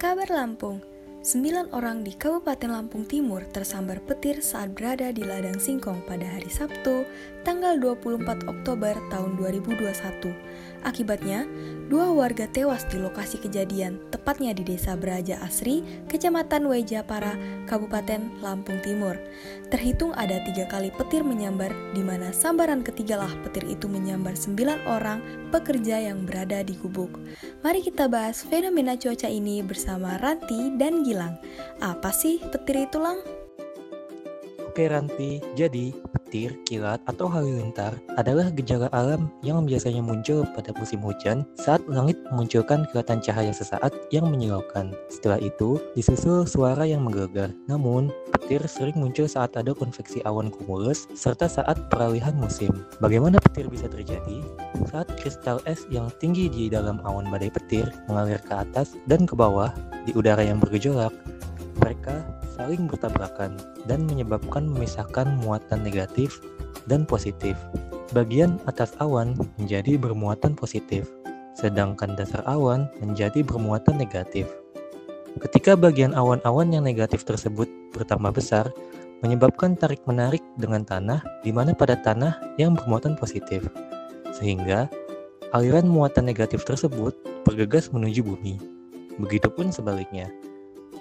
Kabar Lampung, Sembilan orang di Kabupaten Lampung Timur tersambar petir saat berada di ladang singkong pada hari Sabtu, tanggal 24 Oktober tahun 2021. Akibatnya, dua warga tewas di lokasi kejadian, tepatnya di Desa Beraja Asri, Kecamatan Wejapara, Kabupaten Lampung Timur. Terhitung ada tiga kali petir menyambar, di mana sambaran ketigalah petir itu menyambar sembilan orang pekerja yang berada di gubuk. Mari kita bahas fenomena cuaca ini bersama Ranti dan Gilang. Apa sih petir itu, Lang? Oke Ranti, jadi petir, kilat, atau halilintar adalah gejala alam yang biasanya muncul pada musim hujan saat langit memunculkan kilatan cahaya sesaat yang menyilaukan. Setelah itu, disusul suara yang menggelegar. Namun, petir sering muncul saat ada konveksi awan cumulus serta saat peralihan musim. Bagaimana petir bisa terjadi? Saat kristal es yang tinggi di dalam awan badai petir mengalir ke atas dan ke bawah di udara yang bergejolak, mereka saling bertabrakan dan menyebabkan memisahkan muatan negatif dan positif. Bagian atas awan menjadi bermuatan positif, sedangkan dasar awan menjadi bermuatan negatif. Ketika bagian awan-awan yang negatif tersebut bertambah besar, menyebabkan tarik-menarik dengan tanah di mana pada tanah yang bermuatan positif, sehingga aliran muatan negatif tersebut bergegas menuju bumi. Begitupun sebaliknya,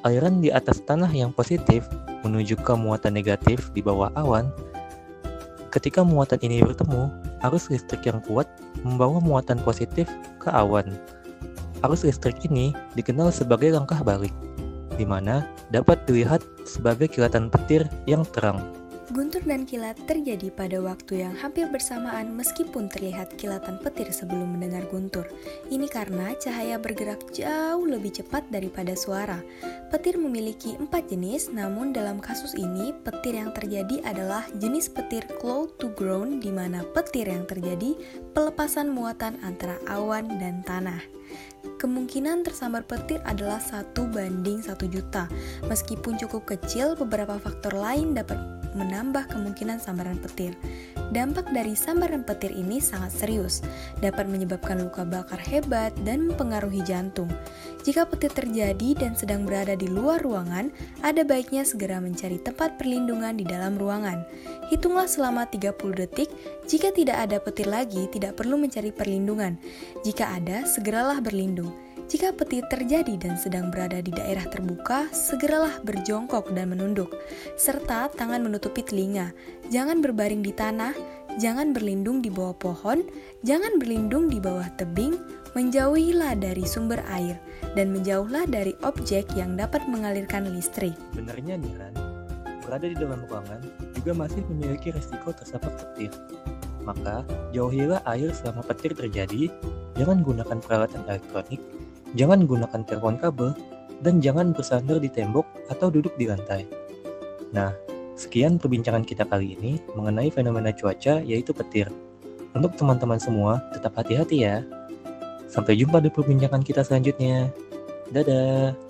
aliran di atas tanah yang positif menuju ke muatan negatif di bawah awan, ketika muatan ini bertemu, arus listrik yang kuat membawa muatan positif ke awan. Arus listrik ini dikenal sebagai langkah balik, di mana dapat dilihat sebagai kilatan petir yang terang. Guntur dan kilat terjadi pada waktu yang hampir bersamaan meskipun terlihat kilatan petir sebelum mendengar guntur. Ini karena cahaya bergerak jauh lebih cepat daripada suara. Petir memiliki empat jenis, namun dalam kasus ini petir yang terjadi adalah jenis petir cloud to ground di mana petir yang terjadi pelepasan muatan antara awan dan tanah. Kemungkinan tersambar petir adalah satu banding satu juta. Meskipun cukup kecil, beberapa faktor lain dapat menambah kemungkinan sambaran petir. Dampak dari sambaran petir ini sangat serius, dapat menyebabkan luka bakar hebat dan mempengaruhi jantung. Jika petir terjadi dan sedang berada di luar ruangan, ada baiknya segera mencari tempat perlindungan di dalam ruangan. Hitunglah selama 30 detik, jika tidak ada petir lagi, tidak perlu mencari perlindungan. Jika ada, segeralah berlindung. Jika petir terjadi dan sedang berada di daerah terbuka, segeralah berjongkok dan menunduk, serta tangan menutupi telinga. Jangan berbaring di tanah, jangan berlindung di bawah pohon, jangan berlindung di bawah tebing, menjauhilah dari sumber air, dan menjauhlah dari objek yang dapat mengalirkan listrik. Benarnya Niran, berada di dalam ruangan juga masih memiliki resiko tersambar petir. Maka, jauhilah air selama petir terjadi, jangan gunakan peralatan elektronik, jangan gunakan telepon kabel, dan jangan bersandar di tembok atau duduk di lantai. Nah, sekian perbincangan kita kali ini mengenai fenomena cuaca yaitu petir. Untuk teman-teman semua, tetap hati-hati ya. Sampai jumpa di perbincangan kita selanjutnya. Dadah.